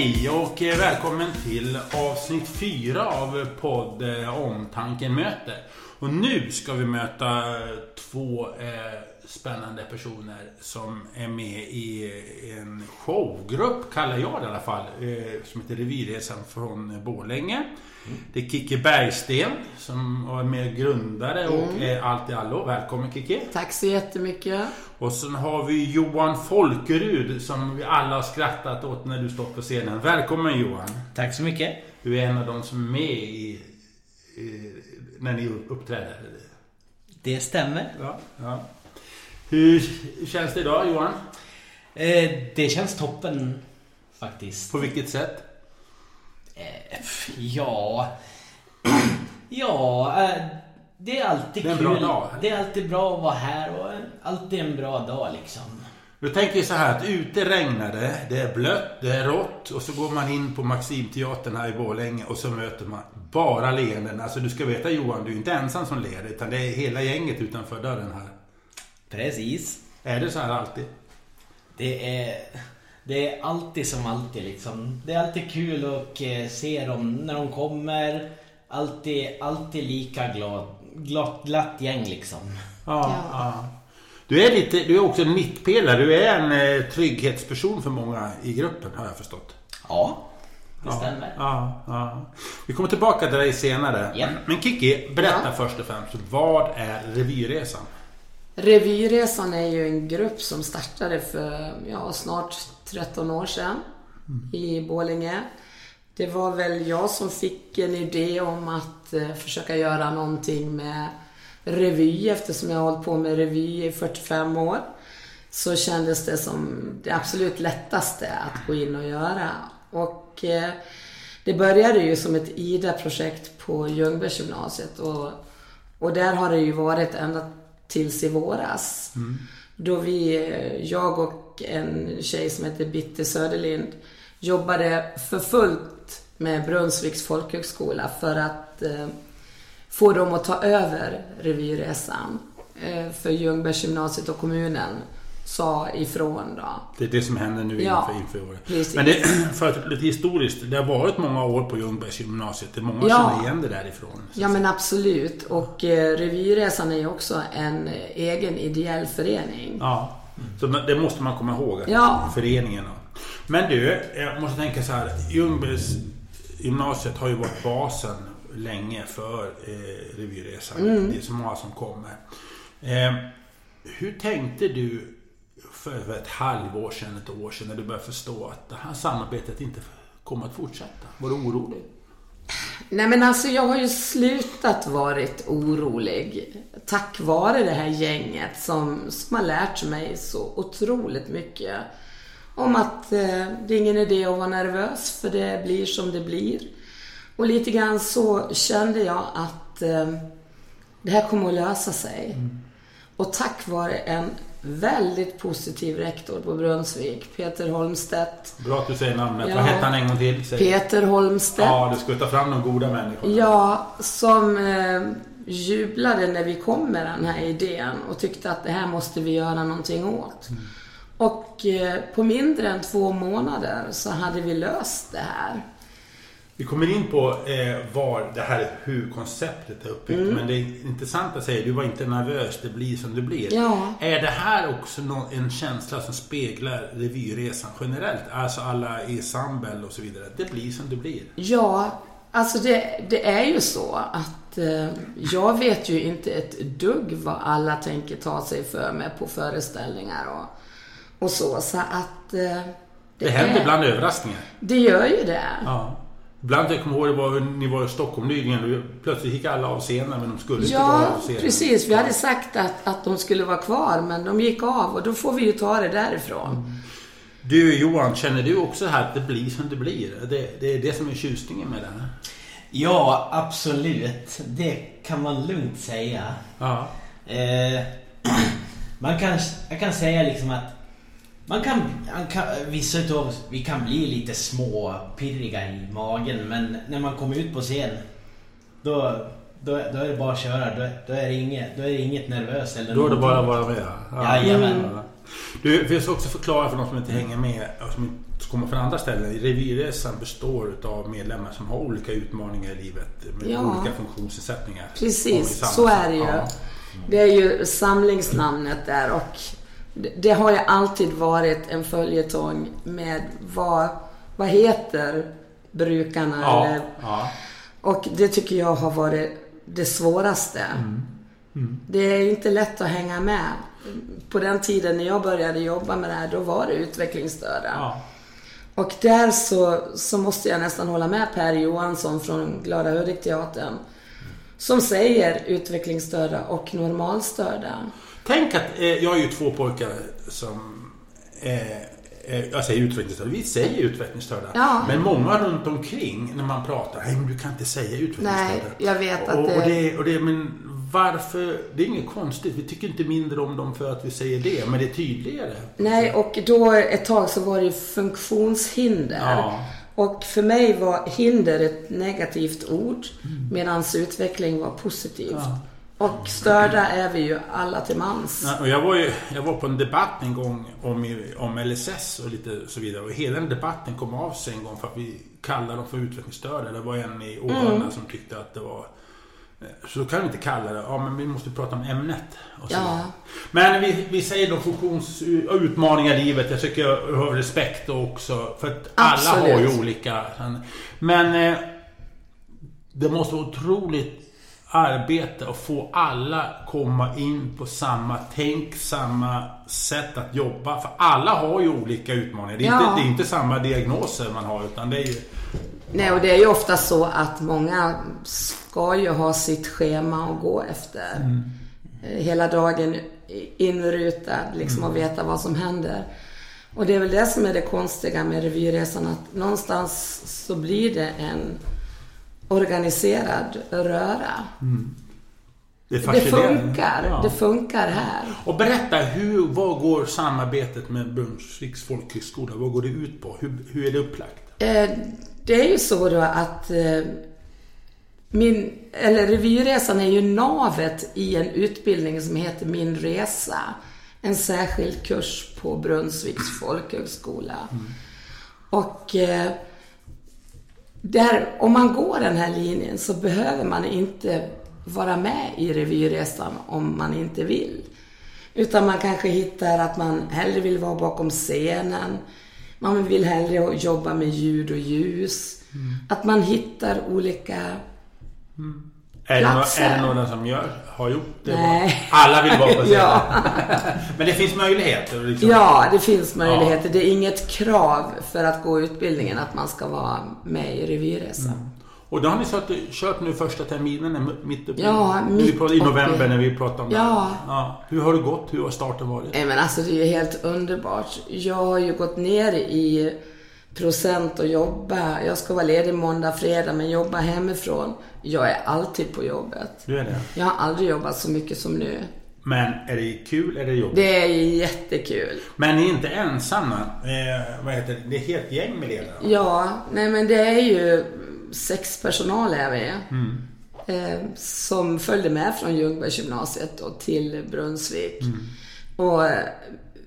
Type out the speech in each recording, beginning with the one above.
Hej och välkommen till avsnitt 4 av podd Omtanken möter. Och nu ska vi möta två eh, spännande personer som är med i en showgrupp, kallar jag det i alla fall, eh, som heter Revirresan från Borlänge. Det är Kiki Bergsten som var med grundare och mm. är allt i allo. Välkommen Kiki! Tack så jättemycket! Och sen har vi Johan Folkerud som vi alla har skrattat åt när du stått på scenen. Välkommen Johan! Tack så mycket! Du är en av de som är med i, i när ni uppträder. Det stämmer. Ja, ja. Hur känns det idag Johan? Eh, det känns toppen faktiskt. På vilket sätt? Eh, ja... ja, eh, det är alltid det är kul. Bra dag. Det är alltid bra att vara här och alltid en bra dag liksom. Du tänker så här att ute regnar det, det är blött, det är rått och så går man in på Maximteatern här i Borlänge och så möter man bara leenden. Alltså du ska veta Johan, du är inte ensam som ler utan det är hela gänget utanför dörren här. Precis. Är det så här alltid? Det är, det är alltid som alltid liksom. Det är alltid kul att eh, se dem när de kommer. Alltid, alltid lika glad, glatt, glatt gäng liksom. Ja, ja. Du är, lite, du är också en mittpelare. Du är en eh, trygghetsperson för många i gruppen har jag förstått. Ja, det stämmer. Ja, ja. Vi kommer tillbaka till dig senare. Ja. Men Kiki, berätta ja. först och främst. Vad är Revyresan? Revyresan är ju en grupp som startade för ja, snart 13 år sedan mm. i Bålinge. Det var väl jag som fick en idé om att eh, försöka göra någonting med revy eftersom jag har hållit på med revy i 45 år. Så kändes det som det absolut lättaste att gå in och göra. Och eh, det började ju som ett IDA-projekt på Ljungbergsgymnasiet och, och där har det ju varit ända tills i våras. Mm. Då vi, jag och en tjej som heter Bitte Söderlind jobbade för fullt med Brunnsviks folkhögskola för att eh, få dem att ta över revyresan eh, för Ljungbergsgymnasiet och kommunen sa ifrån då. Det är det som händer nu ja, inför, inför året. Precis. Men det, för att lite historiskt, det har varit många år på Ljungbergsgymnasiet. Det är många ja. känner igen det därifrån. Ja men absolut. Och eh, Revyresan är ju också en egen ideell förening. Ja, så det måste man komma ihåg. Ja. Föreningen. Men du, jag måste tänka så här. Ljungbergsgymnasiet har ju varit basen länge för eh, Revyresan. Mm. Det är så många som kommer. Eh, hur tänkte du för ett halvår sedan, ett år sedan, när du började förstå att det här samarbetet inte kommer att fortsätta? Var du orolig? Nej men alltså jag har ju slutat varit orolig. Tack vare det här gänget som, som har lärt mig så otroligt mycket. Om att eh, det är ingen idé att vara nervös för det blir som det blir. Och lite grann så kände jag att eh, det här kommer att lösa sig. Mm. Och tack vare en väldigt positiv rektor på Brunnsvik, Peter Holmstedt. Bra att du säger namnet. Ja. Vad hette han en gång till? Säg. Peter Holmstedt. Ja, du ska ta fram de goda människorna. Ja, som eh, jublade när vi kom med den här idén och tyckte att det här måste vi göra någonting åt. Mm. Och eh, på mindre än två månader så hade vi löst det här. Vi kommer in på eh, var det här, hur konceptet är uppbyggt. Mm. Men det är intressant att säga, du var inte nervös, det blir som det blir. Ja. Är det här också någon, en känsla som speglar revyresan generellt? Alltså alla ensemble och så vidare. Det blir som det blir. Ja, alltså det, det är ju så att eh, jag vet ju inte ett dugg vad alla tänker ta sig för med på föreställningar och, och så. Så att... Eh, det, det händer ibland överraskningar. Det gör ju det. Ja. Ibland, jag kommer ihåg, det var, ni var i Stockholm nyligen. Plötsligt gick alla av scenen, men de skulle ja, inte vara av scenen. Ja, precis. Vi hade sagt att, att de skulle vara kvar, men de gick av. Och då får vi ju ta det därifrån. Mm. Du Johan, känner du också här att det blir som det blir? Det, det är det som är tjusningen med det? Ja, absolut. Det kan man lugnt säga. Ja. Eh, man kan, jag kan säga liksom att man kan, man kan, vissa utav oss, vi kan bli lite små pirriga i magen men när man kommer ut på scen då, då, då är det bara att köra. Då, då, är, det inget, då är det inget nervöst eller Då är det bara att vara med. Ja. Jajamän. Du, vi ska också förklara för de som inte hänger med och som kommer från andra ställen. Revirresan består av medlemmar som har olika utmaningar i livet med Ja. olika funktionsnedsättningar. Precis, så är det ju. Ja. Det är ju samlingsnamnet där och det, det har ju alltid varit en följetong med vad, vad heter brukarna Ja, eller, ja. och det tycker jag har varit det svåraste. Det är inte lätt att hänga med. På den tiden när jag började jobba med det här, då var det utvecklingsstörda. Ja. Och där så, så måste jag nästan hålla med Per Johansson från Glada Hudik-teatern. Som säger utvecklingsstörda och normalstörda. Tänk att eh, jag har ju två pojkar som eh, eh, jag säger utvecklingsstörda. Vi säger utvecklingsstörda. Ja. Men många runt omkring när man pratar, nej men du kan inte säga utvecklingsstörda. Nej, jag vet att och, det- och det... Och det men varför? Det är inget konstigt. Vi tycker inte mindre om dem för att vi säger det. Men det är tydligare. Nej, och då ett tag så var det ju funktionshinder. Ja. Och för mig var hinder ett negativt ord medan utveckling var positivt. Ja. Och störda är vi ju alla till mans. Ja, och jag, var ju, jag var på en debatt en gång om, om LSS och lite så vidare. Och hela den debatten kom av sig en gång för att vi kallade dem för utvecklingsstörda. Det var en i Århus som tyckte att det var... eh, Så kan vi inte kalla det. Ja, men vi måste prata om ämnet. Ja. Men vi, vi säger då funktionsutmaningar i livet. Jag tycker jag har respekt då också. För att alla har ju Absolut. olika. Men eh, det måste vara otroligt arbete att få alla komma in på samma tänk, samma sätt att jobba. För alla har ju olika utmaningar. Det är, Ja. inte, det är inte samma diagnoser man har utan det är ju... Nej, och det är ju ofta så att många ska ju ha sitt schema att gå efter. Eh, Hela dagen inrutad, liksom och veta vad som händer. Och det är väl det som är det konstiga med revyresan, att någonstans så blir det en organiserad röra. Det, är Det fascinerande. funkar. Ja. Det funkar här. Och berätta, hur, vad går samarbetet med Brunnsviks folkhögskola, vad går det ut på? Hur, hur är det upplagt? Eh, Det är ju så då att eh, min, eller revyresan är ju navet i en utbildning som heter Min Resa. En särskild kurs på Brunnsviks folkhögskola. Och eh, där, om man går den här linjen så behöver man inte vara med i revyresan om man inte vill. Utan man kanske hittar att man hellre vill vara bakom scenen. Man vill hellre jobba med ljud och ljus. Att man hittar olika... Är det, Platser. är det några som gör, har gjort det? Nej. Alla vill vara på scenen? Ja. Men det finns möjligheter? Liksom. Ja, det finns möjligheter. Det är inget krav för att gå utbildningen att man ska vara med i revyresan. Och då har ni satt, kört nu första terminen mitt uppe Ja, mitt pratade, I november när vi pratade om Ja. det. Ja. Hur har det gått? Hur har starten varit? Nej men alltså det är ju helt underbart. Jag har ju gått ner i procent och jobba. Jag ska vara ledig måndag, fredag men jobba hemifrån. Jag är alltid på jobbet. Du är det? Jag har aldrig jobbat så mycket som nu. Men är det kul eller jobbigt? Det är jättekul. Men ni är inte ensamma? Eh, vad heter det? Det är ett helt gäng med ledare? Ja, nej men det är ju sex personal är vi. Eh, som följde med från Ljungbergsgymnasiet och till Brunnsvik. Och eh,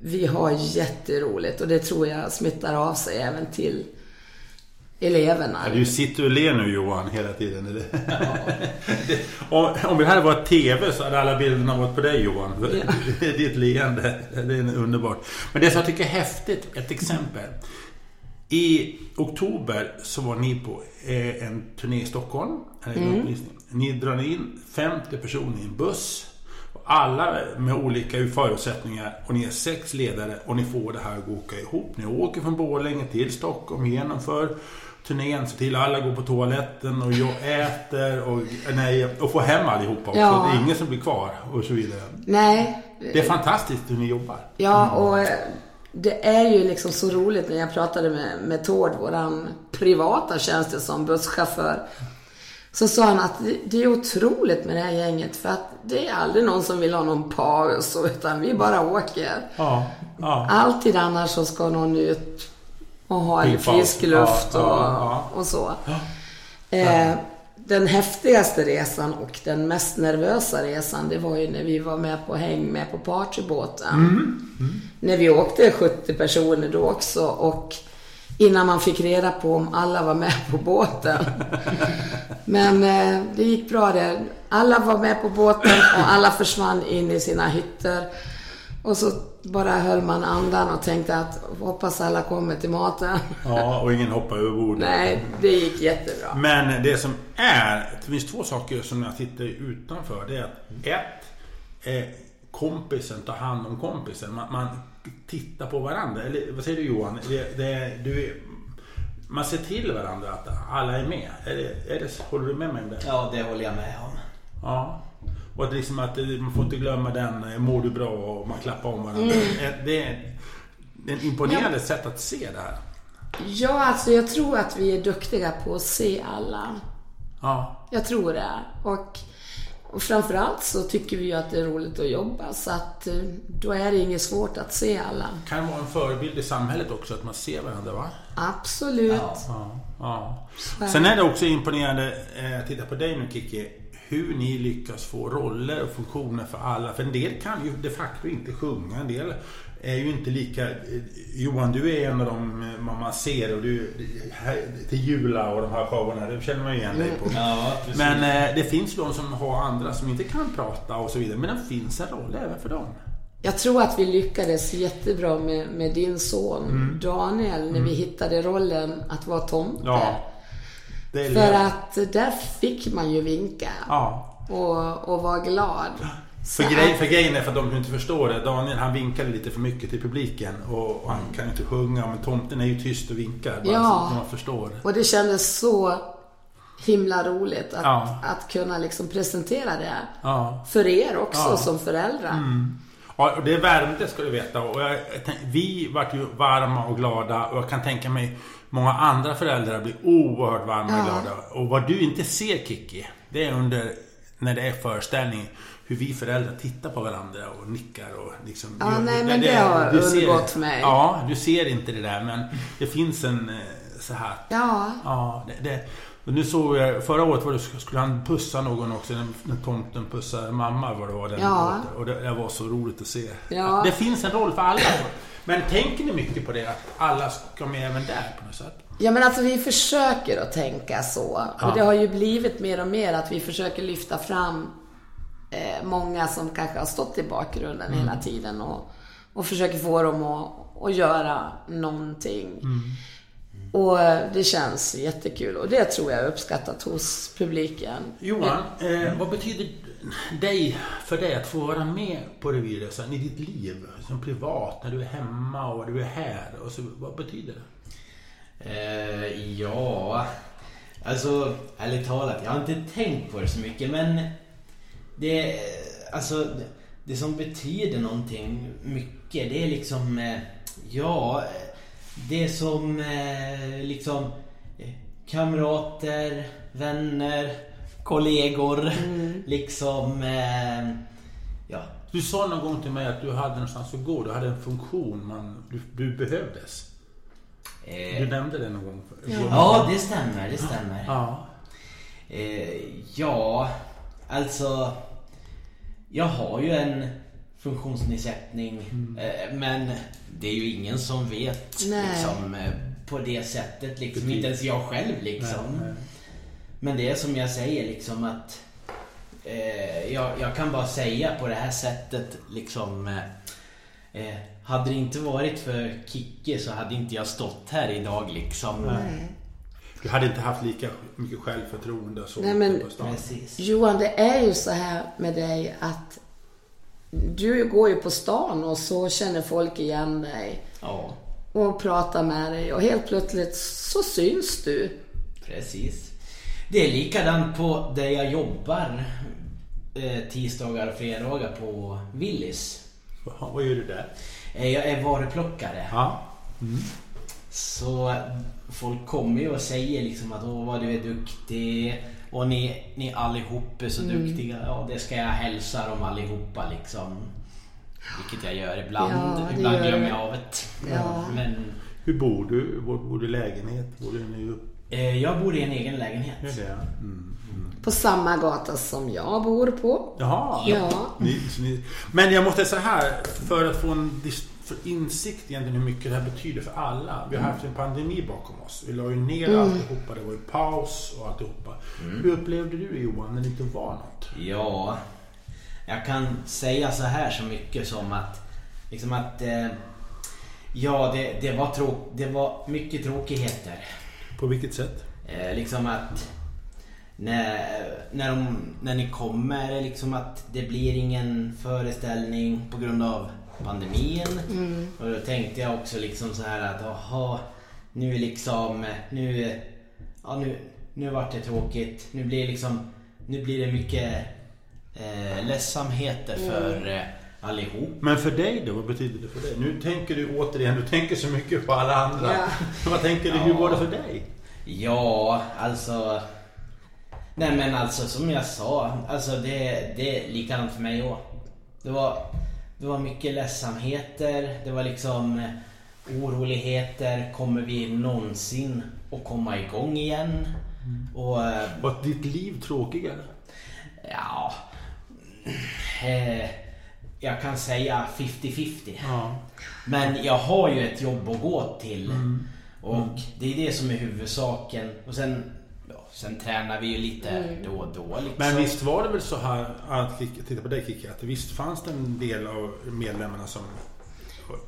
vi har jätteroligt och det tror jag smittar av sig även till eleverna. Ja, du sitter och ler nu Johan hela tiden. Det- om, det här var TV så hade alla bilderna varit på dig Johan. Ditt leende. Det är underbart. Men det som jag tycker är häftigt, ett exempel. I oktober så var ni på eh, en turné i Stockholm. En uppvisning. Ni drar in 50 personer i en buss. Alla med olika förutsättningar och ni är sex ledare och ni får det här att åka ihop. Ni åker från Borlänge till Stockholm, genomför turnén, ser till alla går på toaletten och jag äter och, nej, och får hem allihopa också. Ja. Det är ingen som blir kvar och så vidare. Nej, Det är fantastiskt hur ni jobbar. Ja, och eh, det är ju liksom så roligt när jag pratade med, med Tord, våran privata tjänste som busschaufför. Så sa han att det är otroligt med det här gänget för att det är aldrig någon som vill ha någon paus utan vi bara åker. Ja, ja. Alltid annars så ska någon ut och ha en frisk luft Ja, och, ja, och så. Eh, den häftigaste resan och den mest nervösa resan det var ju när vi var med på häng med på partybåten. Mm. När vi åkte 70 personer då också och Innan man fick reda på om alla var med på båten. Men eh, det gick bra det. Alla var med på båten och alla försvann in i sina hytter. Och så bara höll man andan och tänkte att hoppas alla kommer till maten. Ja, och ingen hoppar över bordet. Nej, det gick jättebra. Men det som är, det finns två saker som jag tittar utanför. Det är att ett, eh, kompisen tar hand om kompisen. Man, man tittar på varandra. Eller vad säger du Johan? Det, det, du, man ser till varandra att alla är med. Är det, är det, håller du med mig om det? Ja, det håller jag med om. Ja. Och att, liksom att man får inte glömma den, eh, mår du bra och man klappar om varandra. Mm. Det är ett imponerande sätt att se det här. Ja, alltså jag tror att vi är duktiga på att se alla. Ja. Jag tror det. Och, och framförallt så tycker vi ju att det är roligt att jobba. Så att eh, då är det inget svårt att se alla. Kan vara en förebild i samhället också att man ser varandra va? Absolut. Ja. Ja. ja. Sen är det också imponerande, eh, titta på dig nu Kiki, hur ni lyckas få roller och funktioner för alla. För en del kan ju de facto inte sjunga. En del är ju inte lika... eh, Johan, du är en av dem eh, man ser och du... Till Jula och de här showerna, det känner man ju igen dig på. Ja. Men eh, det finns de som har andra som inte kan prata och så vidare. Men det finns en roll även för dem. Jag tror att vi lyckades jättebra med, med din son Mm. Daniel när vi hittade rollen att vara tomte. Ja. Det är För att där fick man ju vinka Ja. och, och vara glad. För, grej, att- för grejen är, för de som inte förstår det, Daniel han vinkade lite för mycket till publiken och, och han kan ju inte sjunga men tomten är ju tyst och vinkar. Bara Ja. så man förstår. Och det kändes så himla roligt att, Ja. att kunna liksom presentera det. Ja. För er också Ja. som föräldrar. Ja, och det värmde ska du veta. Och jag, vi vart ju varma och glada och jag kan tänka mig många andra föräldrar blir oerhört varma och glada. Och vad du inte ser Kiki, det är under när det är föreställning hur vi föräldrar tittar på varandra och nickar och liksom... Ja, nej, men det har du ser- undgått mig. Ja, du ser inte det där men det finns en eh, så här... Ja. Ja, det, det, och nu såg jag, förra året var det, skulle han pussa någon också, när, tomten pussade mamma vad det var den Ja. Och det, det var så roligt att se. Ja. Det finns en roll för alla. Men tänker ni mycket på det, att alla ska med även där på något sätt? Ja men alltså vi försöker att tänka så. Ja. Och det har ju blivit mer och mer att vi försöker lyfta fram eh, många som kanske har stått i bakgrunden Mm. hela tiden och, och försöker få dem att, att göra någonting. Mm. Och eh, det känns jättekul och det tror jag är uppskattat hos publiken. Johan, eh, vad betyder dig, för dig att få vara med på revyresan i ditt liv? Som privat, när du är hemma och du är här. Och så, vad betyder det? Eh, ja, alltså ärligt talat, jag har inte tänkt på det så mycket men det, alltså det, som betyder någonting mycket det är liksom, eh, ja, det som eh, liksom eh, kamrater, vänner, kollegor, liksom, eh, ja, Du sa någon gång till mig att du hade någonstans att gå. Du hade en funktion. Man, du, du behövdes. eh, Du nämnde det någon gång. Ja, det stämmer, det stämmer. Ja. Eh, ja, alltså... Jag har ju en funktionsnedsättning. Eh, men det är ju ingen som vet Nej. liksom, eh, på det sättet. Liksom. Inte ens jag själv liksom. Nej, nej. Men det är som jag säger liksom att eh, jag, jag kan bara säga på det här sättet liksom eh, eh, Hade det inte varit för Kicke så hade inte jag stått här idag liksom. Nej. Du hade inte haft lika mycket självförtroende så Nej, men- på stan. Precis. Johan, det är ju så här med dig att du går ju på stan och så känner folk igen dig Ja, och pratar med dig och helt plötsligt så syns du. precis. Det är likadant på där jag jobbar eh, tisdagar och fredagar på Willys. Vad gör du där? Eh, jag är varuplockare. Ja. Så folk kommer ju och säger liksom att åh vad du är duktig och ni, ni allihop är så duktiga. Ja det ska jag hälsa dem allihopa liksom. Vilket jag gör ibland. Ja, ibland gör glömmer jag av det. Ja. Men Hur bor du? Bor, bor du i lägenhet? Bor du i... eh, jag bor i en egen lägenhet. Är det? Mm. På samma gata som jag bor på. Jaha. Ja. Ni, så ni, men jag måste säga här, för att få en dis, för insikt egentligen hur mycket det här betyder för alla. Vi har haft en pandemi bakom oss. Vi la ju ner mm. alltihopa. Det var ju paus och alltihopa. Mm. Hur upplevde du Johan när det inte var något? Ja, jag kan säga så här så mycket som att liksom att eh, Ja, det, det, var tråk, det var mycket tråkigheter. På vilket sätt? Eh, liksom att när, när, de, när ni kommer, liksom att det blir ingen föreställning på grund av pandemin. Mm. Och då tänkte jag också liksom så här att aha, nu liksom, nu, ja nu, nu vart det tråkigt. Nu blir liksom, nu blir det mycket eh, ledsamheter för mm. eh, allihop. Men för dig då? Vad betyder det för dig? Nu tänker du återigen, du tänker så mycket på alla andra. Ja. Vad tänker du? Ja. Hur var det för dig? Ja, alltså... Nej men alltså som jag sa, alltså det, det är likadant för mig också. Det var, det var mycket ledsamheter, det var liksom oroligheter. Kommer vi någonsin att komma igång igen? Mm. Och, var ditt liv tråkigare? Ja... Eh, jag kan säga 50-50. Ja. Men jag har ju ett jobb att gå till. Mm. Och mm. det är det som är huvudsaken. Och sen, sen tränar vi ju lite mm. då och då. Liksom. Men visst var det väl så här, att titta på dig Kikki, att visst fanns det en del av medlemmarna som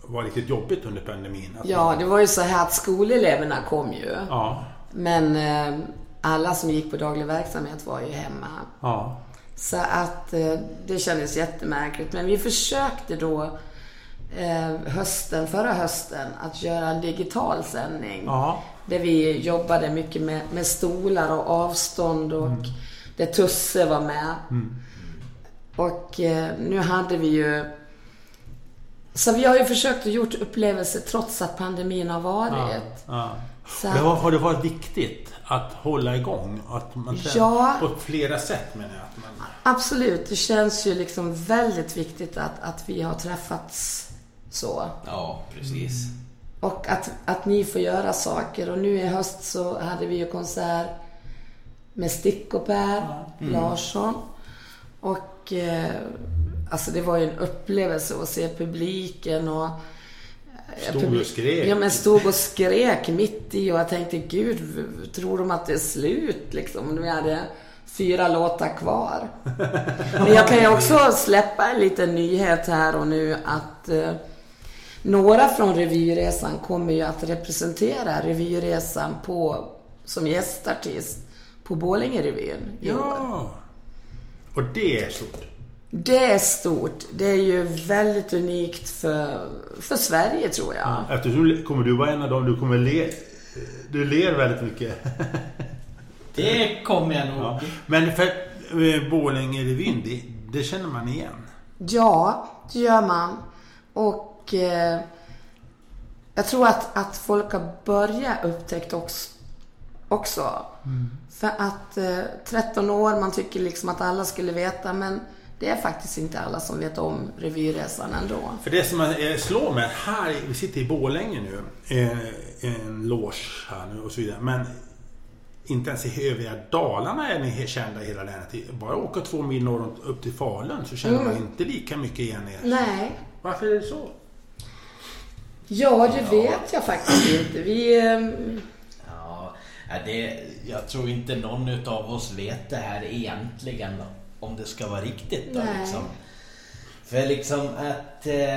var riktigt jobbigt under pandemin? ja, det var ju så här att skoleleverna kom ju. Ja. Men eh, alla som gick på daglig verksamhet var ju hemma. Ja. Så att eh, det kändes jättemärkligt. Men vi försökte då eh, hösten, förra hösten att göra en digital sändning. Ja. Där vi jobbade mycket med, med stolar och avstånd och mm. där Tusse var med. Mm. Och eh, nu hade vi ju så vi har ju försökt att gjort upplevelser trots att pandemin har varit. Ja, ja. Det har, har, det varit viktigt att hålla igång? Att man ja, på flera sätt menar jag. Man... Absolut. Det känns ju liksom väldigt viktigt att, att vi har träffats så. Ja, precis. Mm. Och att, att ni får göra saker. Och nu i höst så hade vi ju konsert med Stick och Per mm. Larsson. Och eh, alltså det var ju en upplevelse att se publiken och Stod och skrek. Ja, men stod och skrek mitt i och jag tänkte, gud, tror de att det är slut liksom? Vi hade fyra låtar kvar. Men jag kan ju också släppa en liten nyhet här och nu att eh, några från Revyresan kommer ju att representera Revyresan på, som gästartist på Borlängerevyn Ja! Och det är stort. Det är stort. Det är ju väldigt unikt för, för Sverige tror jag. Ja, eftersom kommer du vara en av dem, du kommer le... Du ler väldigt mycket. det kommer jag nog. Ja. Men för eh, Borlänge-revyn, det, det känner man igen? Ja, det gör man. Och eh, jag tror att, att folk har börjat upptäcka också. också. Mm. För att eh, 13 år, man tycker liksom att alla skulle veta, men det är faktiskt inte alla som vet om revyresan ändå. För det som slår mig, här, vi sitter i Bålänge nu, en loge här nu och så vidare. Men inte ens i övriga Dalarna är ni kända i hela länet. Bara åka två mil norrut upp till Falun så känner mm. man inte lika mycket igen er. Nej. Varför är det så? Ja, det ja. vet jag faktiskt inte. Vi... Um... Ja, det, jag tror inte någon av oss vet det här egentligen. Om det ska vara riktigt då liksom. För liksom att... Eh,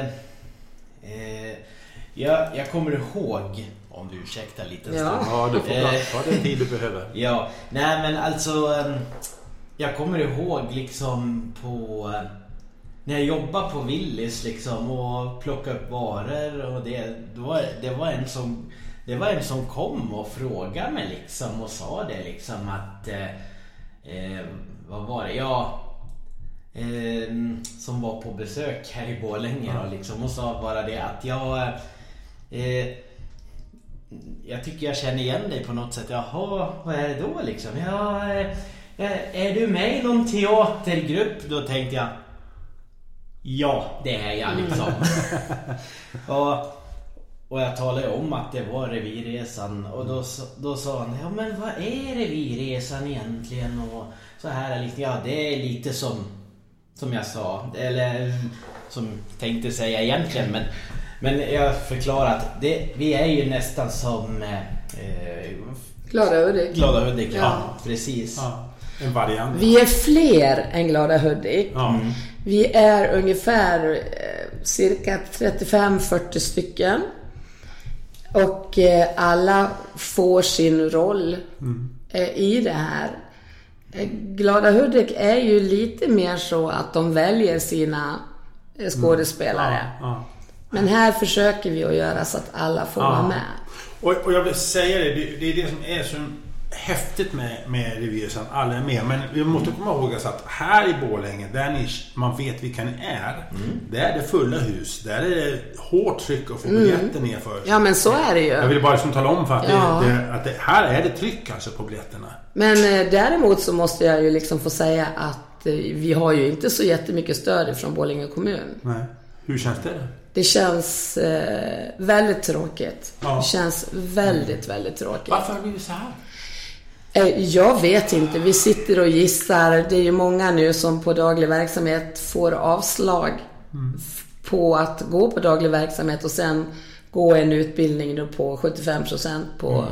eh, jag, jag kommer ihåg, om du ursäktar lite ja. ja, du får eh, ta den tid du behöver. Ja, nej men alltså... Ehm, jag kommer ihåg liksom på... Eh, när jag jobbade på Willys liksom och plockade upp varor och det, det, var, det var en som det var en som kom och frågade mig liksom och sa det liksom att eh, eh, vad var det? Ja, eh, som var på besök här i Borlänge ja. liksom, och sa bara det att jag... Eh, jag tycker jag känner igen dig på något sätt. Jaha, vad är det då liksom? Ja, eh, är du med i någon teatergrupp? Då tänkte jag Ja, det är jag liksom. och, och jag talade om att det var Revirresan och då, då sa han Ja men vad är Revirresan egentligen? Och så här ja det är lite som Som jag sa, eller som tänkte säga egentligen men Men jag förklarar att det, vi är ju nästan som eh, Glada Hudik. Glada Hudik. Ja. Ja. precis. Ja, en variant. Vi är fler än Glada Hudik. Ja. Vi är ungefär eh, cirka 35-40 stycken. Och eh, alla får sin roll eh, i det här. Glada Hudik är ju lite mer så att de väljer sina eh, skådespelare. Ja. Men här försöker vi att göra så att alla får Ja. vara med. Och, och jag vill säga det, det, det är det som är så häftigt med, med revyresan. Alla är med. Men vi måste komma ihåg alltså att här i Borlänge, där ni, man vet vilka ni är. Där är det fulla hus. Där är det hårt tryck att få biljetter ner för. Ja men så är det Jag ju. vill bara liksom tala om för att, Ja. det, det, att det, här är det tryck alltså på biljetterna. Men eh, däremot så måste jag ju liksom få säga att eh, vi har ju inte så jättemycket stöd från Borlänge kommun. Nej. Hur känns det? Det känns eh, väldigt tråkigt. Ja. Det känns väldigt, väldigt tråkigt. Varför har det blivit så här? Eh, jag vet inte. Vi sitter och gissar. Det är ju många nu som på daglig verksamhet får avslag f- på att gå på daglig verksamhet och sen gå en utbildning då på 75% på,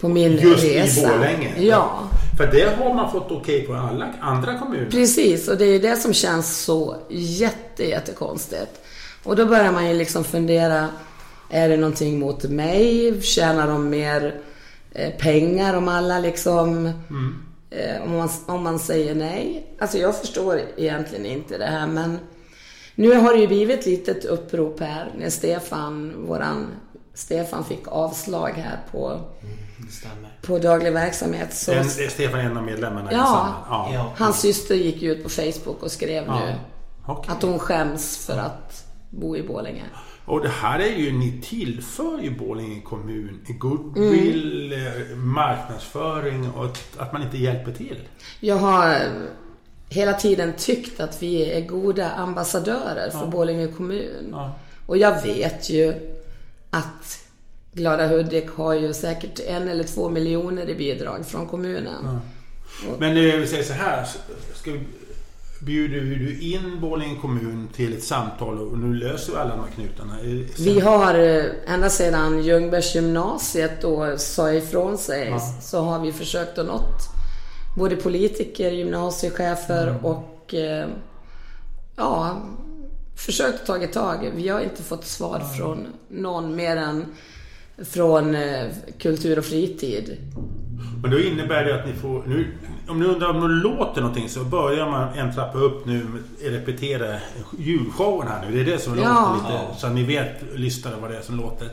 på min Just resa. i Borlänge? Ja. För det har man fått okej på i alla andra kommuner. Precis, och det är det som känns så jätte, jättekonstigt. Och då börjar man ju liksom fundera, är det någonting mot mig? Tjänar de mer pengar om alla liksom... Eh, om, man, om man säger nej? Alltså jag förstår egentligen inte det här men nu har det ju blivit ett litet upprop här när Stefan, våran Stefan fick avslag här på, Det stämmer. på daglig verksamhet. Så En, Stefan är en av medlemmarna Ja. Ja. Hans syster gick ut på Facebook och skrev Ja. nu Okej. att hon skäms för att bo i Borlänge. Och det här är ju, ni tillför ju Borlänge kommun goodwill, Mm. eh, marknadsföring och att- man inte hjälper till. Jag har hela tiden tyckt att vi är goda ambassadörer för Borlänge kommun. Ja. Och jag vet ju att Glada Hudik har ju säkert en eller två miljoner i bidrag från kommunen. Men eh, vi säger så här. Ska vi, bjuder du in Borlänge kommun till ett samtal och nu löser vi alla de här knutarna? Vi har eh, ända sedan Ljungbergs gymnasiet då sa ifrån sig Ja. så har vi försökt att nått både politiker, gymnasiechefer Mm. och eh, ja, försökt ta ett tag. Vi har inte fått svar från någon mer än från eh, kultur och fritid. Men då innebär det att ni får... Nu, om ni undrar om det låter någonting så börjar man en trappa upp nu repetera julshowen här nu. Det är det som Ja. låter lite. Så ni vet, lyssnare, vad det är som låter.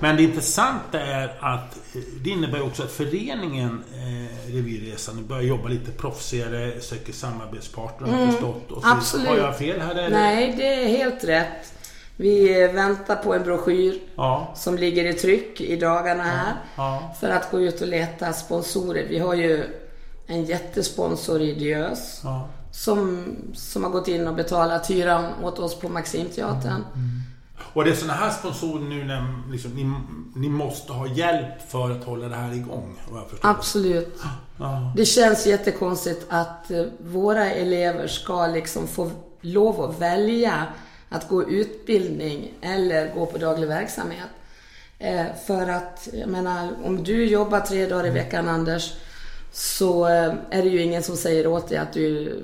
Men det intressanta är att eh, det innebär också att föreningen eh, Revirresan börjar jobba lite proffsigare, söker samarbetspartner har jag förstått. Och så, Mm. absolut. Har jag fel här? Eller? Nej, det är helt rätt. Vi eh, väntar på en broschyr Ja. som ligger i tryck i dagarna här. Ja. För att gå ut och leta sponsorer. Vi har ju en jättesponsor i Diös. ja. Som, som har gått in och betalat hyran åt oss på Maximteatern. Och det är sådana här sponsorer nu när liksom, ni, ni måste ha hjälp för att hålla det här igång. Absolut. Ja. Det känns jättekonstigt att eh, våra elever ska liksom få lov att välja att gå utbildning eller gå på daglig verksamhet. Eh, för att, jag menar, om du jobbar tre dagar i veckan Anders, så eh, är det ju ingen som säger åt dig att du,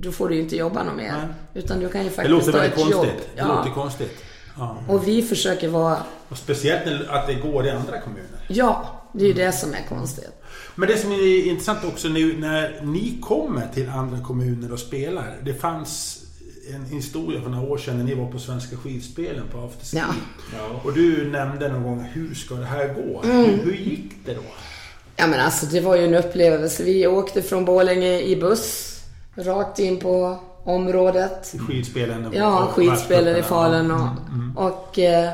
då får du inte jobba något mer. Nej. Utan du kan ju Det faktiskt ta ett jobb. konstigt. Det låter konstigt. Ja. Och vi försöker vara, Och speciellt när- att det går i andra kommuner. ja, det är ju det som är konstigt. Men det som är intressant också nu när ni kommer till andra kommuner och spelar. Det fanns en historia för några år sedan när ni var på Svenska skidspelen på After Ski. Ja. Ja. Och du nämnde någon gång, hur ska det här gå? Mm. Hur, hur gick det då? Ja men alltså det var ju en upplevelse. Vi åkte från Borlänge i buss rakt in på området. Skidspelen? och- Ja, och skidspelen i Falun och, Mm, mm. och eh,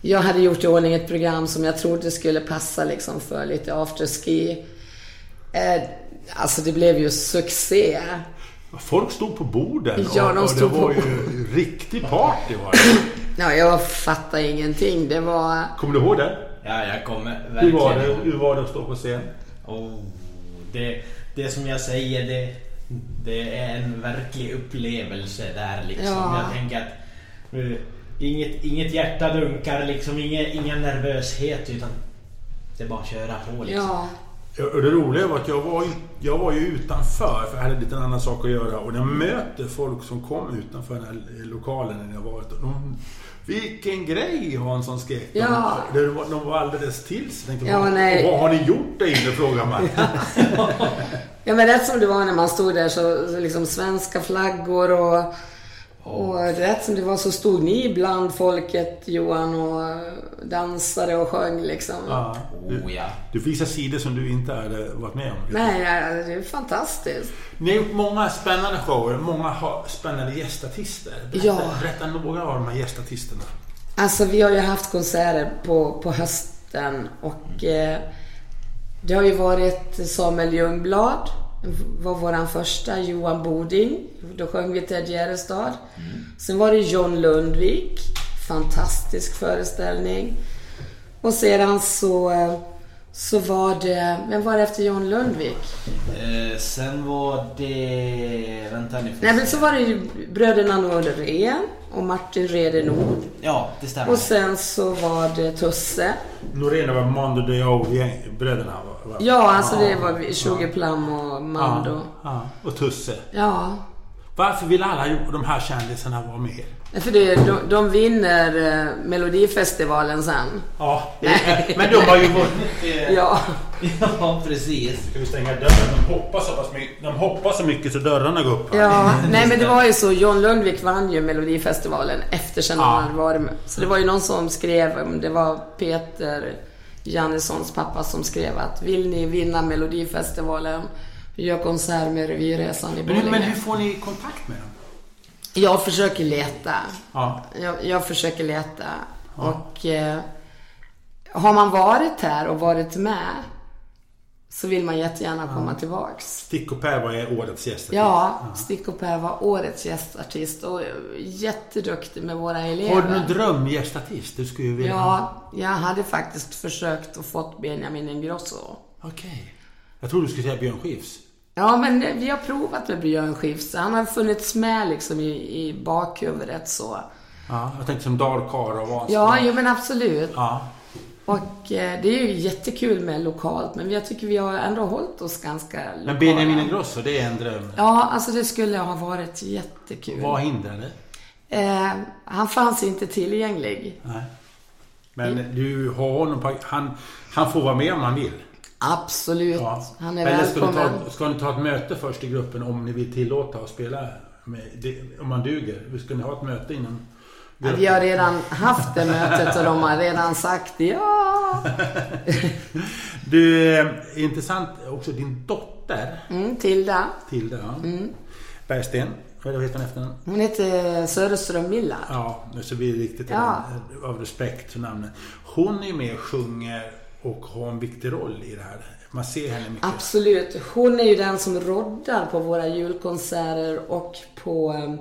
jag hade gjort i ordning ett program som jag trodde skulle passa liksom för lite afterski. Eh, alltså det blev ju succé. Folk stod på borden Ja, och, de och stod det var på- ju riktig party var det. Ja, jag fattade ingenting. Det var... Kommer du ihåg det? Ja, jag kommer Hur verkligen var det, hur var det att stå på scen? Oh, det, det som jag säger, det, det är en verklig upplevelse där liksom. Ja. Jag tänker att eh, Inget, inget hjärta dunkar liksom, ingen, ingen nervöshet utan det är bara att köra på liksom. Ja, det roliga var att jag var, jag var ju utanför, för jag hade lite annan sak att göra. Och jag möter folk som kom utanför den här lokalen när jag varit. och De, vilken grej Hansson skrek. Ja. De, de var alldeles till sig. Ja, vad, har ni gjort där inne? frågar man. Ja men rätt som det var när man stod där så, så liksom svenska flaggor och, och rätt som det var så stod ni bland folket Johan och dansade och sjöng liksom. Ja, du, Oh ja. du visar sidor som du inte hade varit med om. Nej, det är fantastiskt. Ni har gjort många spännande shower, många spännande gästartister. Berätta, Ja. berätta några av de här gästartisterna. Alltså vi har ju haft konserter på, på hösten och eh, det har ju varit Samuel Ljungblad, var våran första, Johan Boding, då sjöng vi Ted Gärdestad. Sen var det John Lundvik, fantastisk föreställning. Och sedan så, eh, så var det, vem var det efter John Lundvik? Eh, sen var det... Vänta nu. Nej men så var det ju bröderna Norén och Martin Redeno. Ja, det stämmer. Och sen så var det Tusse. Norén var Mondo Diao-bröderna. va? Ja, alltså det var vi- Sugarplum och Mando. Ja, ja. Och Tusse. Ja. Varför vill alla de här kändisarna vara med? För det, de, de vinner eh, Melodifestivalen sen. Ja, men de har ju vunnit. Ja. ja, precis. Ska vi stänga dörren? De hoppar så pass mycket, de hoppar så mycket så dörrarna går upp. här. ja. Nej men det var ju så. John Lundvik vann ju Melodifestivalen efter sen Ja. han hade varit med. Så det var ju någon som skrev, om det var Peter Jannessons pappa som skrev att vill ni vinna Melodifestivalen, gör konsert med Revyresan i Men, hur- men Borlänge. hur får ni kontakt med dem? Jag försöker leta. Ja. Jag, jag försöker leta. Och eh, har man varit här och varit med så vill man jättegärna komma tillbaks. Stick och Per var är årets gäst. Ja, Stick och Per var årets gästartist och jätteduktig med våra elever. Har du någon drömgästartist du skulle vilja? Ja, jag hade faktiskt försökt och fått Benjamin Ingrosso. Okej. Jag tror du skulle säga Björn Skifs. Ja, men vi har provat med Björn Skifs. Han har funnits med liksom i, i bakhuvudet så. Ja, jag tänkte som dalkarl och Vansbro. Ja, jo men absolut. Ja. Och eh, det är ju jättekul med lokalt, men jag tycker vi har ändå hållit oss ganska lokala. Men Benjamin Ingrosso, det är en dröm. Ja, alltså det skulle ha varit jättekul. Vad hindrar det? Eh, han fanns inte tillgänglig. Nej. Men du har honom på... Han, han får vara med om han vill. Absolut. Ja. Han är Eller ska ni, välkommen. ta, ska ni ta ett möte först i gruppen om ni vill tillåta att spela? Med, om man duger. Ska ni ha ett möte innan? Ja, vi har redan haft det mötet och de har redan sagt ja. Du, eh, intressant också din dotter, Mm, Tilda. Tilda ja. Bergsten. Vad heter hon efternamn? Hon heter Söderström Millard. Ja, så blir det riktigt Ja. av, av respekt för namnet. Hon är med och sjunger och har en viktig roll i det här. Man ser henne mycket. Absolut. Hon är ju den som roddar på våra julkonserter och på eh,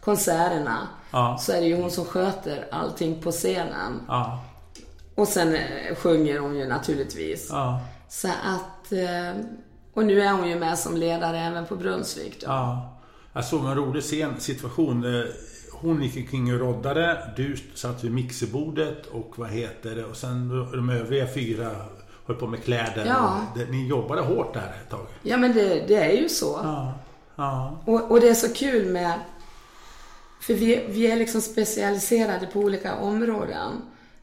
konserterna. Ja. Så är det ju hon som sköter allting på scenen. Ja, Och sen eh, sjunger hon ju naturligtvis. ja, Så att... eh, Och nu är hon ju med som ledare även på Brunnsvik då. ja. Jag såg en rolig scen, situation. Hon gick omkring och roddade. Du satt vid mixerbordet och vad heter det? Och sen de övriga fyra höll på med kläder. Ja. Det- Ni jobbade hårt där ett tag. Ja men det, det är ju så. Ja, ja, Och, och det är så kul med... För vi, vi är liksom specialiserade på olika områden.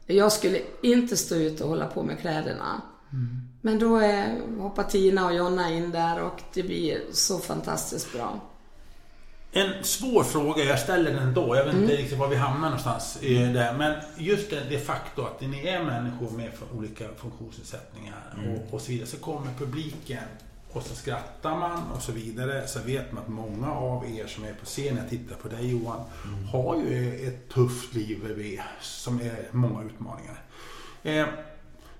Jag skulle inte stå ut och hålla på med kläderna. Men då är, hoppar Tina och Jonna in där och det blir så fantastiskt bra. En svår fråga, jag ställer den ändå. Jag vet inte riktigt var vi hamnar någonstans i det. Men just det, det faktum att ni är människor med olika funktionsnedsättningar och, och så vidare. Så kommer publiken och så skrattar man och så vidare. Så vet man att många av er som är på scen, jag tittar på dig Johan, har ju ett tufft liv som är många utmaningar. Eh,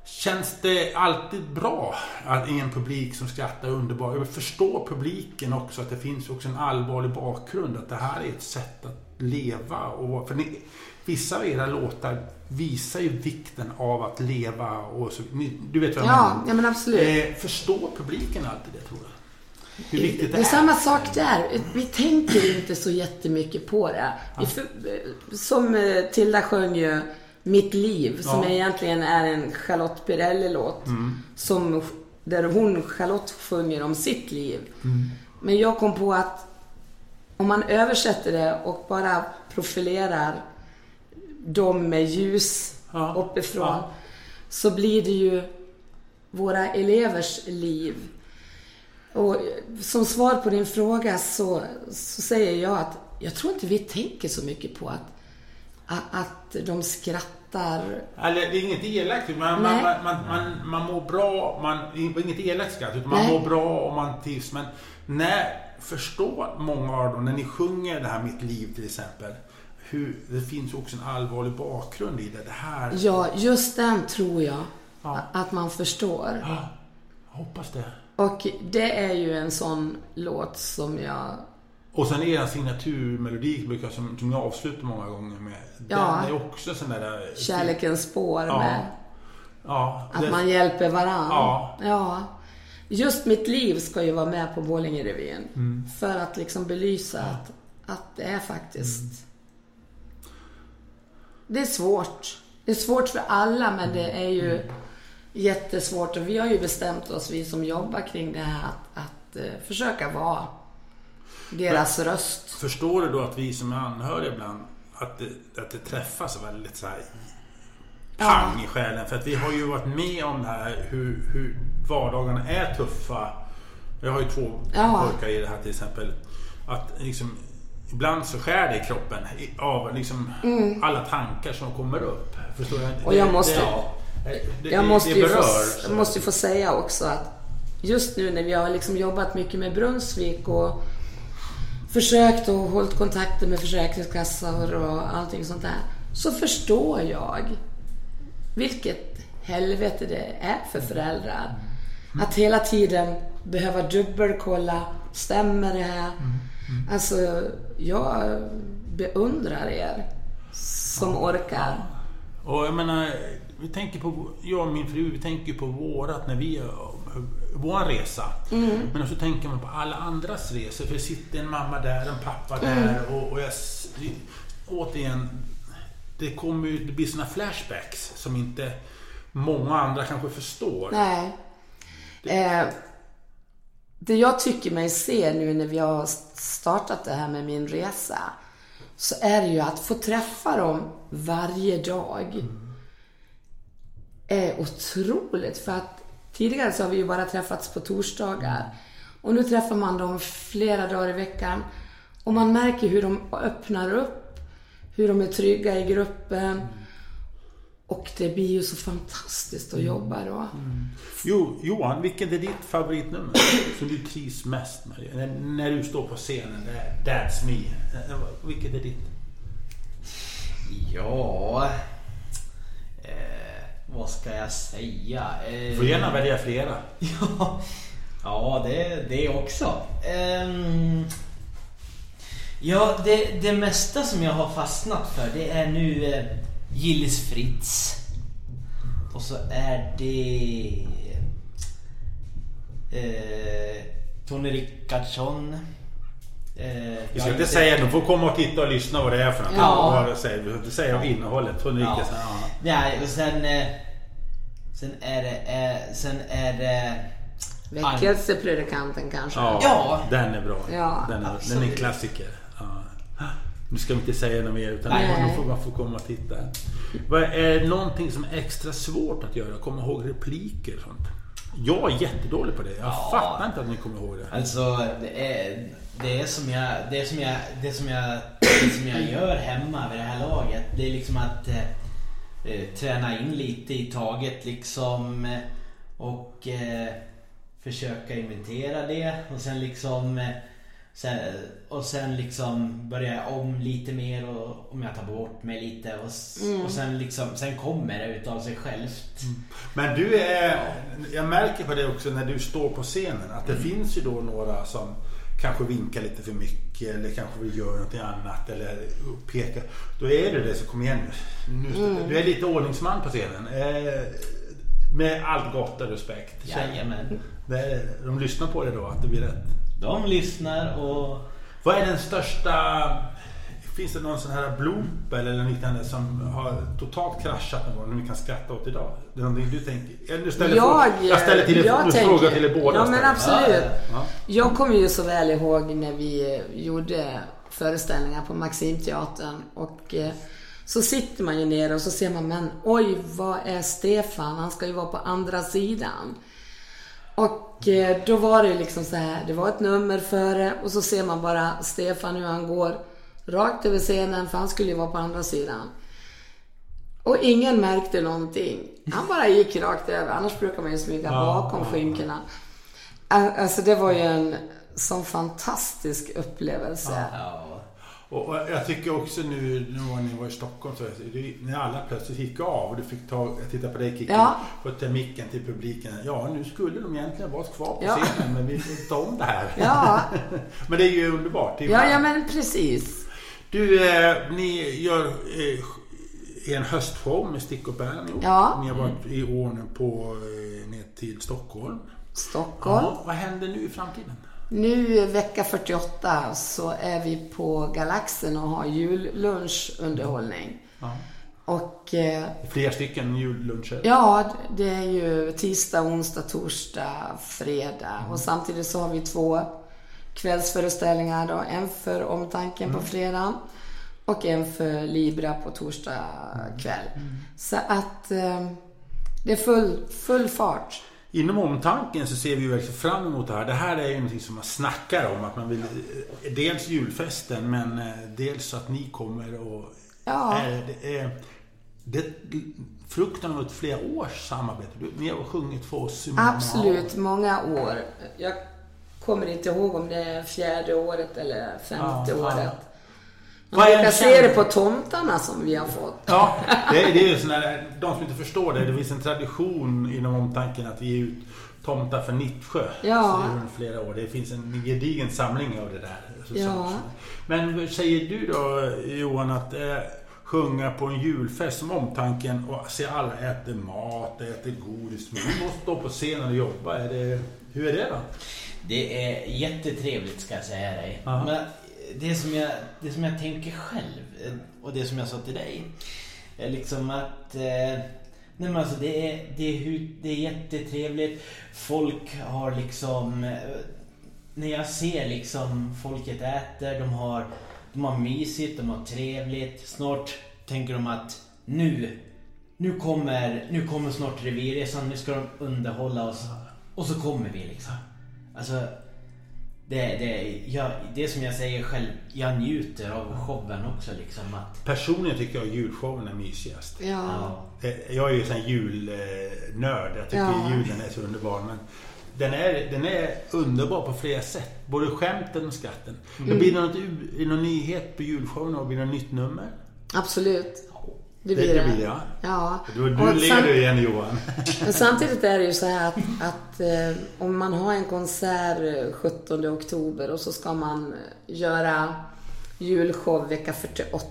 Känns det alltid bra att en publik som skrattar underbart? Jag förstår publiken också att det finns också en allvarlig bakgrund. Att det här är ett sätt att leva. Och, för ni, vissa av era låtar visar ju vikten av att leva. Och så, ni, du vet vad jag Ja, menar? ja men absolut. Eh, förstår publiken alltid det tror jag? hur viktigt det, Det är samma sak där. Vi tänker inte så jättemycket på det. Vi för, som eh, Tilda sjöng ju Mitt liv, som Ja. egentligen är en Charlotte Perrelli-låt. Som, där hon, Charlotte, sjunger om sitt liv. Men jag kom på att om man översätter det och bara profilerar dem med ljus Ja. uppifrån. Ja. Så blir det ju våra elevers liv. Och som svar på din fråga så, så säger jag att jag tror inte vi tänker så mycket på att, att, de skrattar. Eller det är inget elakt, man, man, man, man, man, man mår bra, man, inget elakt skratt, utan man Nej. mår bra och man trivs. Men när förstår många av dem, när ni sjunger det här Mitt liv till exempel, hur, det finns också en allvarlig bakgrund i det. Det här... Ja, just den tror jag Ja. att man förstår. Ja, jag hoppas det. Och det är ju en sån låt som jag... Och sen er signaturmelodi brukar jag, som, som jag avslutar många gånger med. Ja. Den är också sån där... Kärlekens spår Ja. med Ja. att det- man hjälper varann. Ja. ja. Just mitt liv ska ju vara med på Borlängerevyn. Mm. För att liksom belysa att, att det är faktiskt... Det är svårt. Det är svårt för alla men det är ju jättesvårt. Och vi har ju bestämt oss, vi som jobbar kring det här, att, att eh, försöka vara deras röst. Förstår du då att vi som är anhöriga ibland, att det, att det träffas väldigt så här pang i själen? För att vi har ju varit med om det här hur, hur vardagarna är tuffa. Jag har ju två Ja. pojkar i det här till exempel. Att liksom, ibland så skär det i kroppen av liksom alla tankar som kommer upp. Förstår du? Mm. Och jag Det- måste- det, det, Jag måste, det ju få, berör. måste ju få säga också att just nu när vi har liksom jobbat mycket med Brunnsvik och försökt och hållit kontakter med Försäkringskassor och allting sånt där. Så förstår jag vilket helvete det är för föräldrar. Att hela tiden behöva dubbelkolla, stämmer det här? Alltså, jag beundrar er som orkar. Och jag menar, vi tänker på, jag och min fru, vi tänker på vårat när vi vår resa. Men också tänker man på alla andras resor. För det sitter en mamma där, en pappa där och, och jag... Återigen, det kommer ju, det blir såna flashbacks som inte många andra kanske förstår. Nej. Eh, det jag tycker mig se nu när vi har startat det här med min resa så är det ju att få träffa dem varje dag är otroligt. För att tidigare så har vi ju bara träffats på torsdagar. Och nu träffar man dem flera dagar i veckan. Och man märker hur de öppnar upp, hur de är trygga i gruppen. Och det blir ju så fantastiskt att jobba då. Jo, Johan, vilket är ditt favoritnummer som du trivs mest med? När, när du står på scenen, That's Me. Vilket är ditt? Ja... Eh, vad ska jag säga? Eh, Du får gärna välja flera. Ja, ja det, det också. Ehm, ja, det, det mesta som jag har fastnat för det är nu eh, Gillis Fritz. Och så är det eh, Tony Rickardsson. Eh, Vi ska inte säga, de får komma och titta och lyssna vad det är för något. Ja. Vad det säger. Vi får inte säga om innehållet. Ja. Nej, och sen... Eh, sen är det... Eh, sen är det... Väckelsepredikanten kanske. Ja, Ja. den är bra. Ja, den, är, den är en klassiker. Ja. Nu ska vi inte säga något mer utan Nej. nu får man få komma och titta. Vad är någonting som är extra svårt att göra? Komma ihåg repliker och sånt? Jag är jättedålig på det. Jag Ja. fattar inte att ni kommer ihåg det. Alltså, det är, det som jag, det som jag, det som jag, det som jag gör hemma vid det här laget. Det är liksom att eh, eh, träna in lite i taget liksom. eh, Och eh, försöka inventera det. Och sen liksom eh, sen, och sen liksom börja om lite mer och om jag tar bort mig lite. Och, s- och sen liksom, sen kommer det utav sig självt. Men du är... Jag märker på det också när du står på scenen att det finns ju då några som kanske vinkar lite för mycket eller kanske vill göra något annat eller peka. Då är det det så kom igen nu. nu Du är lite ordningsman på scenen. Eh, med allt gott och respekt. Jajamän. Det de lyssnar på det då, att det blir rätt. De lyssnar och... Vad är den största... Finns det någon sån här bloop eller liknande som har totalt kraschat någon gång, ni kan skratta åt idag? Det är någonting du tänker? Eller ställer Jag, fråga, jag ställer till jag tänker- frågar till er båda. Ja, men absolut. Ja. Jag kommer ju så väl ihåg när vi eh, gjorde föreställningar på Maximteatern och eh, så sitter man ju nere och så ser man, men oj, vad är Stefan? Han ska ju vara på andra sidan. Och eh, då var det ju liksom så här, det var ett nummer före och så ser man bara Stefan hur han går rakt över scenen för han skulle ju vara på andra sidan. Och ingen märkte någonting. Han bara gick rakt över, annars brukar man ju smyga bakom skinkorna. Ä- Alltså det var ju en sån fantastisk upplevelse. Ja. Och, jag tycker också nu när ni var i Stockholm så det, när alla plötsligt gick av och du fick ta, jag tittar på dig Kikki, Ja. skötte micken till publiken. Ja, nu skulle de egentligen vara kvar på Ja. scenen men vi får inte om det här. Ja, men det är ju underbart. Det är ja, bra. ja men precis. Du, eh, ni gör eh, en höstshow med Stick och Bär ihop. Ja. Ni har varit i år nu på, eh, ner till Stockholm. Stockholm. Ja, vad händer nu i framtiden? Nu vecka 48 så är vi på Galaxen och har jullunchunderhållning. Ja. Och eh, Flera stycken julluncher. ja, det är ju tisdag, onsdag, torsdag, fredag. Och samtidigt så har vi två kvällsföreställningar då. En för Omtanken på fredagen och en för Libra på torsdag kväll. Så att eh, det är full, full fart. Inom omtanken så ser vi ju verkligen fram emot det här. Det här är ju någonting som man snackar om. Att man vill, eh, dels julfesten men eh, dels att ni kommer och... Ja. Eh, det är, det är frukten av ett flera års samarbete. Ni har sjungit för oss i många Absolut, många år. Jag kommer inte ihåg om det är fjärde året eller femte Ja, året. Vad Man är brukar se det på tomtarna som vi har fått. Ja, det är, det är ju såna där, de som inte förstår det. Det finns en tradition inom omtanken att ge ut tomtar för Nittsjö. Ja. Så det är flera år. Det finns en gedigen samling av det där. Så- Ja. så- Men vad säger du då Johan att eh, sjunga på en julfest som omtanken och se alla äter mat, äter godis. Men vi måste stå på scenen och jobba. Är det, hur är det då? Det är jättetrevligt ska jag säga dig. Ja. Men det som, jag, det som jag tänker själv eh, och det som jag sa till dig. Är liksom att... Eh, nej men alltså det är, det, är, det är jättetrevligt. Folk har liksom... Eh, när jag ser liksom folket äter, de har, de har mysigt, de har trevligt. Snart tänker de att nu, nu kommer, nu kommer snart revirresan, nu ska de underhålla oss. Och så kommer vi liksom. Alltså, det, det, jag, det som jag säger själv, jag njuter av showen också liksom. Att, Personligen tycker jag julshowen är mysigast. Ja. Eh, Jag är ju en julnörd. Jag tycker Ja. julen är så underbar. Men den är, den är underbar på flera sätt. Både skämten och skratten. Mm. Det blir något, någon nyhet på julshowen och blir det något nytt nummer? Absolut. Det Det- blir det det. blir det, ja. ja. Du, du Och ler du igen Johan. Men samtidigt är det ju så här att, att eh, om man har en konsert eh, 17 oktober och så ska man eh, göra julshow vecka 48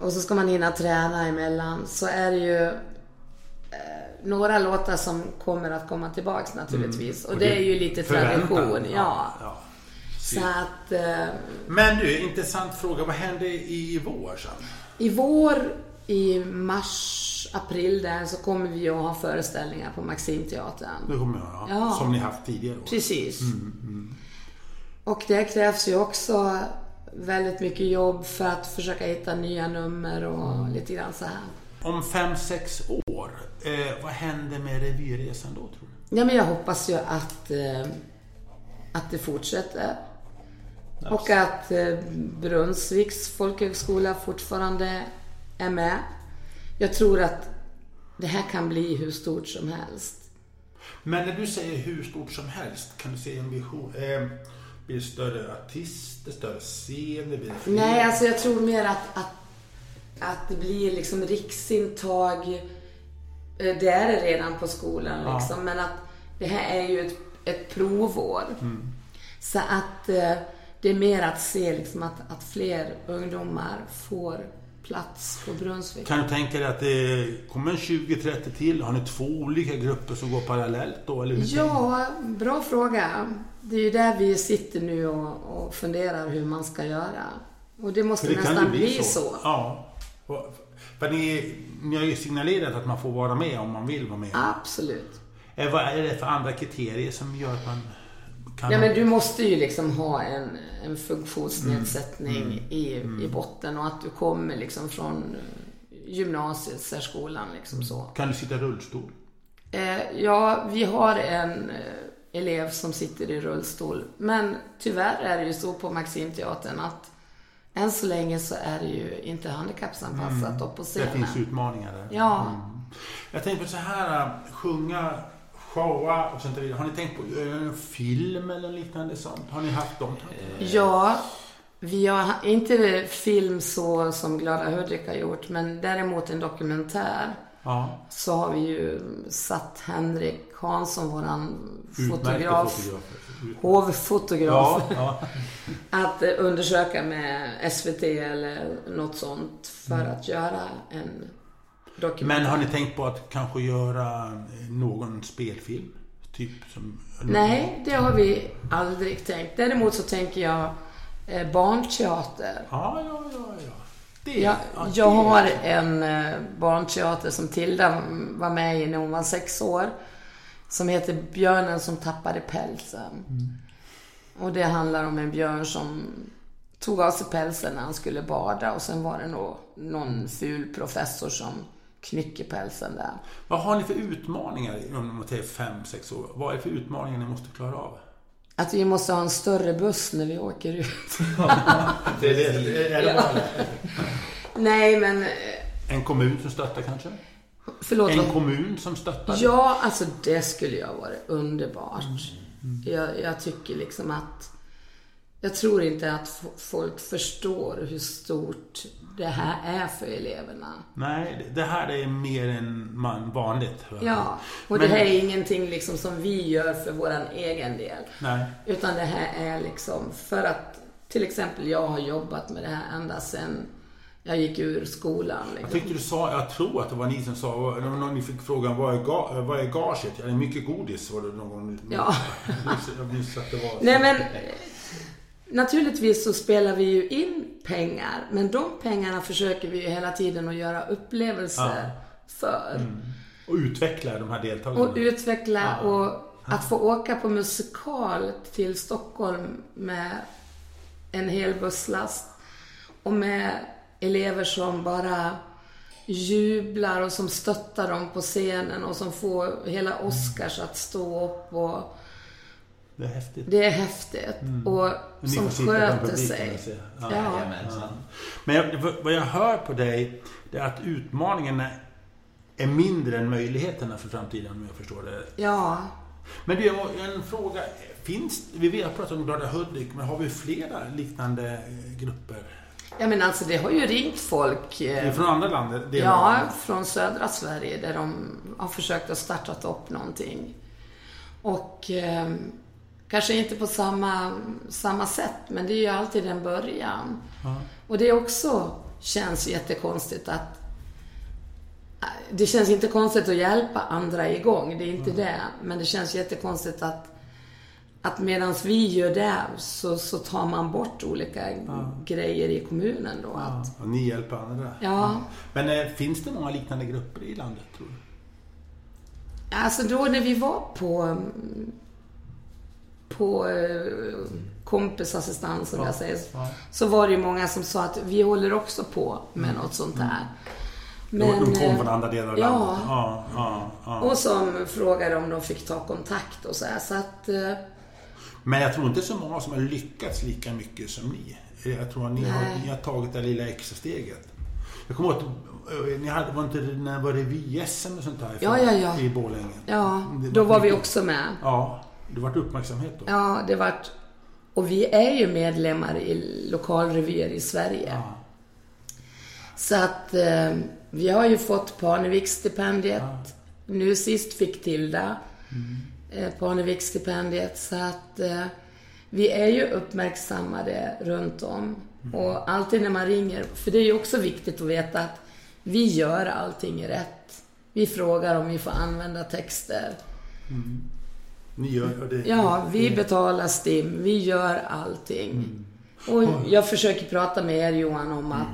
och så ska man hinna träna emellan så är det ju eh, några låtar som kommer att komma tillbaks naturligtvis. Och det är ju lite tradition. Ja. ja. Så att eh, Men du, intressant fråga. Vad händer i, i vår sen? I vår, i mars, april där så kommer vi att ha föreställningar på Maximteatern. Det kommer jag, ja. Ja. Som ni haft tidigare år. Precis. Och det krävs ju också väldigt mycket jobb för att försöka hitta nya nummer och lite grann så här. Om fem, sex år, eh, vad händer med revyresan då tror du? Ja, men jag hoppas ju att, eh, att det fortsätter. Och att eh, Brunnsviks folkhögskola fortfarande är med. Jag tror att det här kan bli hur stort som helst. Men när du säger hur stort som helst, kan du se en vision? Eh, blir det större artister, större scener? Nej, alltså jag tror mer att, att, att det blir liksom riksintag. Eh, Det är det redan på skolan Ja. liksom. Men att det här är ju ett, ett provår. Så att eh, det är mer att se liksom att, att fler ungdomar får plats på Brunnsvik. Kan du tänka dig att det kommer en 20-30 till? Har ni två olika grupper som går parallellt då? Eller Ja, bra fråga. Det är ju där vi sitter nu och, och funderar hur man ska göra. Och det måste det nästan ju bli så. Ja. Och- För ni, ni har ju signalerat att man får vara med om man vill vara med. Absolut. Eh, Vad är det för andra kriterier som gör att man kan... Ja, men du måste ju liksom ha en, en funktionsnedsättning Mm. i, i botten och att du kommer liksom från eh, gymnasiet, särskolan liksom så. Kan du sitta i rullstol? Eh, ja, vi har en eh, elev som sitter i rullstol. Men tyvärr är det ju så på Maximteatern att än så länge så är det ju inte handikappsanpassat upp på Det scenen. finns utmaningar där. Ja. Mm. Jag tänkte på så här, äh, sjunga, showa och sånt där. Har ni tänkt på att göra en film eller liknande sånt? Har ni haft de tankarna? Ja, vi har inte film så som Glada Hudik har gjort, men däremot en dokumentär. Ja. Så har vi ju satt Henrik Hansson, våran fotograf, fotografer. Ut- hovfotograf, Ja, ja. att eh, undersöka med SVT eller något sånt för Mm. att göra en. Men har ni tänkt på att kanske göra någon spelfilm? Typ som... Nej, det har vi aldrig tänkt. Däremot så tänker jag eh, barnteater. Ja, ja, ja, ja. Det, Jag, ja, jag det- har en eh, barnteater som Tilda var med i när hon var sex år. Som heter Björnen som tappade pälsen. Och det handlar om en björn som tog av sig pälsen när han skulle bada och sen var det nog någon ful professor som knycker pälsen där. Vad har ni för utmaningar om man är fem, sex år? Vad är det för utmaningar ni måste klara av? Att vi måste ha en större buss när vi åker ut. Det är, det, är det Ja. Nej, men... eh, En kommun som stöttar kanske? Förlåt. En vad- kommun som stöttar? Ja, alltså det skulle ju ha varit underbart. Jag, jag tycker liksom att... Jag tror inte att folk förstår hur stort det här är för eleverna. Nej, det- här är mer än man vanligt. jag. Ja, och Men- det här är ingenting liksom som vi gör för våran egen del. Nej. Utan det här är liksom för att till exempel jag har jobbat med det här ända sedan jag gick ur skolan. Jag Liksom. tyckte du sa, jag tror att det var ni som sa, när ni fick frågan vad är, ga, vad är gaget? Ja, det är mycket godis var det någon gång. Ja. Jag minns att det var. Nej men naturligtvis så spelar vi ju in pengar. Men de pengarna försöker vi ju hela tiden att göra upplevelser för. Och utveckla de här deltagarna. Och utveckla Ja. och att få åka på musikal till Stockholm med en hel busslast. Och med elever som bara jublar och som stöttar dem på scenen och som får hela Oscars att stå upp och Det är häftigt. det är häftigt. Och Mm. Ni som sköter sig. och. Ja. Jajamensan. Men jag, vad jag hör på dig, det är att utmaningarna är mindre än möjligheterna för framtiden om jag förstår det. Ja. Men du, en fråga. Finns, vi vet- har pratat om Glada Hudik, men har vi flera liknande eh, grupper? ja, men alltså det har ju ringt folk. eh, Från andra av Ja, landet? från södra Sverige där de har försökt att starta upp någonting. Och eh, kanske inte på samma, samma sätt, men det är ju alltid en början. Ja. Och det också känns jättekonstigt att det känns inte konstigt att hjälpa andra igång, det är inte det. Men det känns jättekonstigt att, att medan vi gör det så, så tar man bort olika grejer i kommunen då. Att, Och ni hjälper andra? ja. Men eh, finns det många liknande grupper i landet, tror du? Alltså då när vi var på på eh, kompisassistans som Ja, jag säger. ja. Så var det ju många som sa att vi håller också på med något sånt där. de, de kom eh, från andra delar av ja. landet? Ja, ja, ja. Och som frågade om de fick ta kontakt och så här. Så att, eh, Men jag tror inte så många som har lyckats lika mycket som ni. Jag tror att ni, har, ni har tagit det lilla extra steget. Jag kommer ihåg att ni hade, var inte när var det revy-SM och sånt där? Ja, ja, ja. I Borlänge. ja, då var vi också med. Ja, det vart uppmärksamhet då. Ja, det vart... Och vi är ju medlemmar i lokalrevyer i Sverige. Ja. Så att eh, vi har ju fått Parneviksstipendiet. Nu sist fick Tilda Mm. eh, Parneviksstipendiet. Så att eh, vi är ju uppmärksammade runt om. Och alltid när man ringer, för det är ju också viktigt att veta att vi gör allting rätt. Vi frågar om vi får använda texter. Ni gör det. Ja, vi betalar STIM, vi gör allting. Och jag försöker prata med er Johan om att,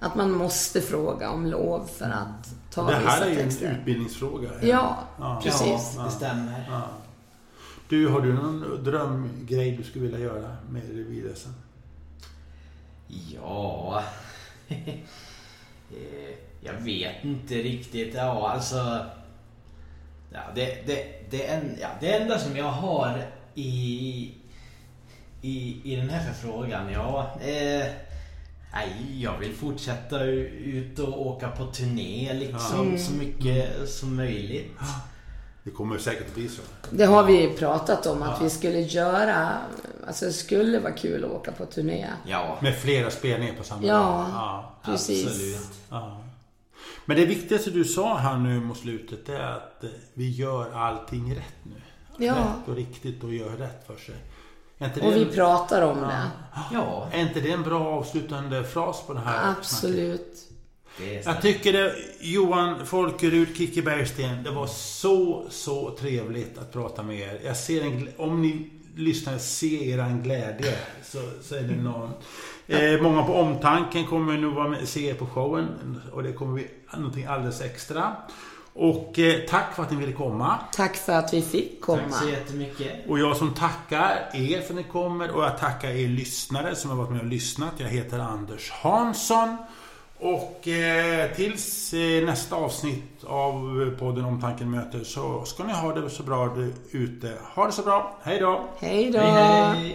att man måste fråga om lov för att ta Det här vissa är ju en texter. utbildningsfråga. Ja, Ja. precis. Ja, det stämmer. Ja. Du, har du någon drömgrej du skulle vilja göra med revirresan? Ja... Eh, jag vet inte riktigt. Ja, alltså... Ja, det, det, det, en, ja, det enda som jag har i, i, i den här förfrågan, ja... Eh, nej, jag vill fortsätta ut och åka på turné liksom Ja. så mycket som möjligt. Det kommer säkert att bli så. Det har vi pratat om att Ja. vi skulle göra. Alltså det skulle vara kul att åka på turné. Ja, Med flera spelningar på samma Ja. dag. Ja. Precis. absolut. Ja. Men det viktigaste du sa här nu mot slutet är att eh, vi gör allting rätt nu. Ja. Rätt och riktigt och gör rätt för sig. Och vi en, pratar om det. Ja, är inte det en bra avslutande fras på det här? Absolut. det Jag tycker det, Johan Folkerud, Kikki Bergsten, det var så, så trevligt att prata med er. Jag ser en, om ni lyssnar, se eran glädje. Så, så är det någon. Eh, många på omtanken kommer nu vara med, se på showen. Och det kommer bli någonting alldeles extra. Och eh, tack för att ni ville komma. Tack för att vi fick komma. Tack så jättemycket. Och jag som tackar er för att ni kommer och jag tackar er lyssnare som har varit med och lyssnat. Jag heter Anders Hansson. Och eh, tills eh, nästa avsnitt av podden Omtanken möter så ska ni ha det så bra ute. Ha det så bra. Hej då! Hej då! Hej, hej.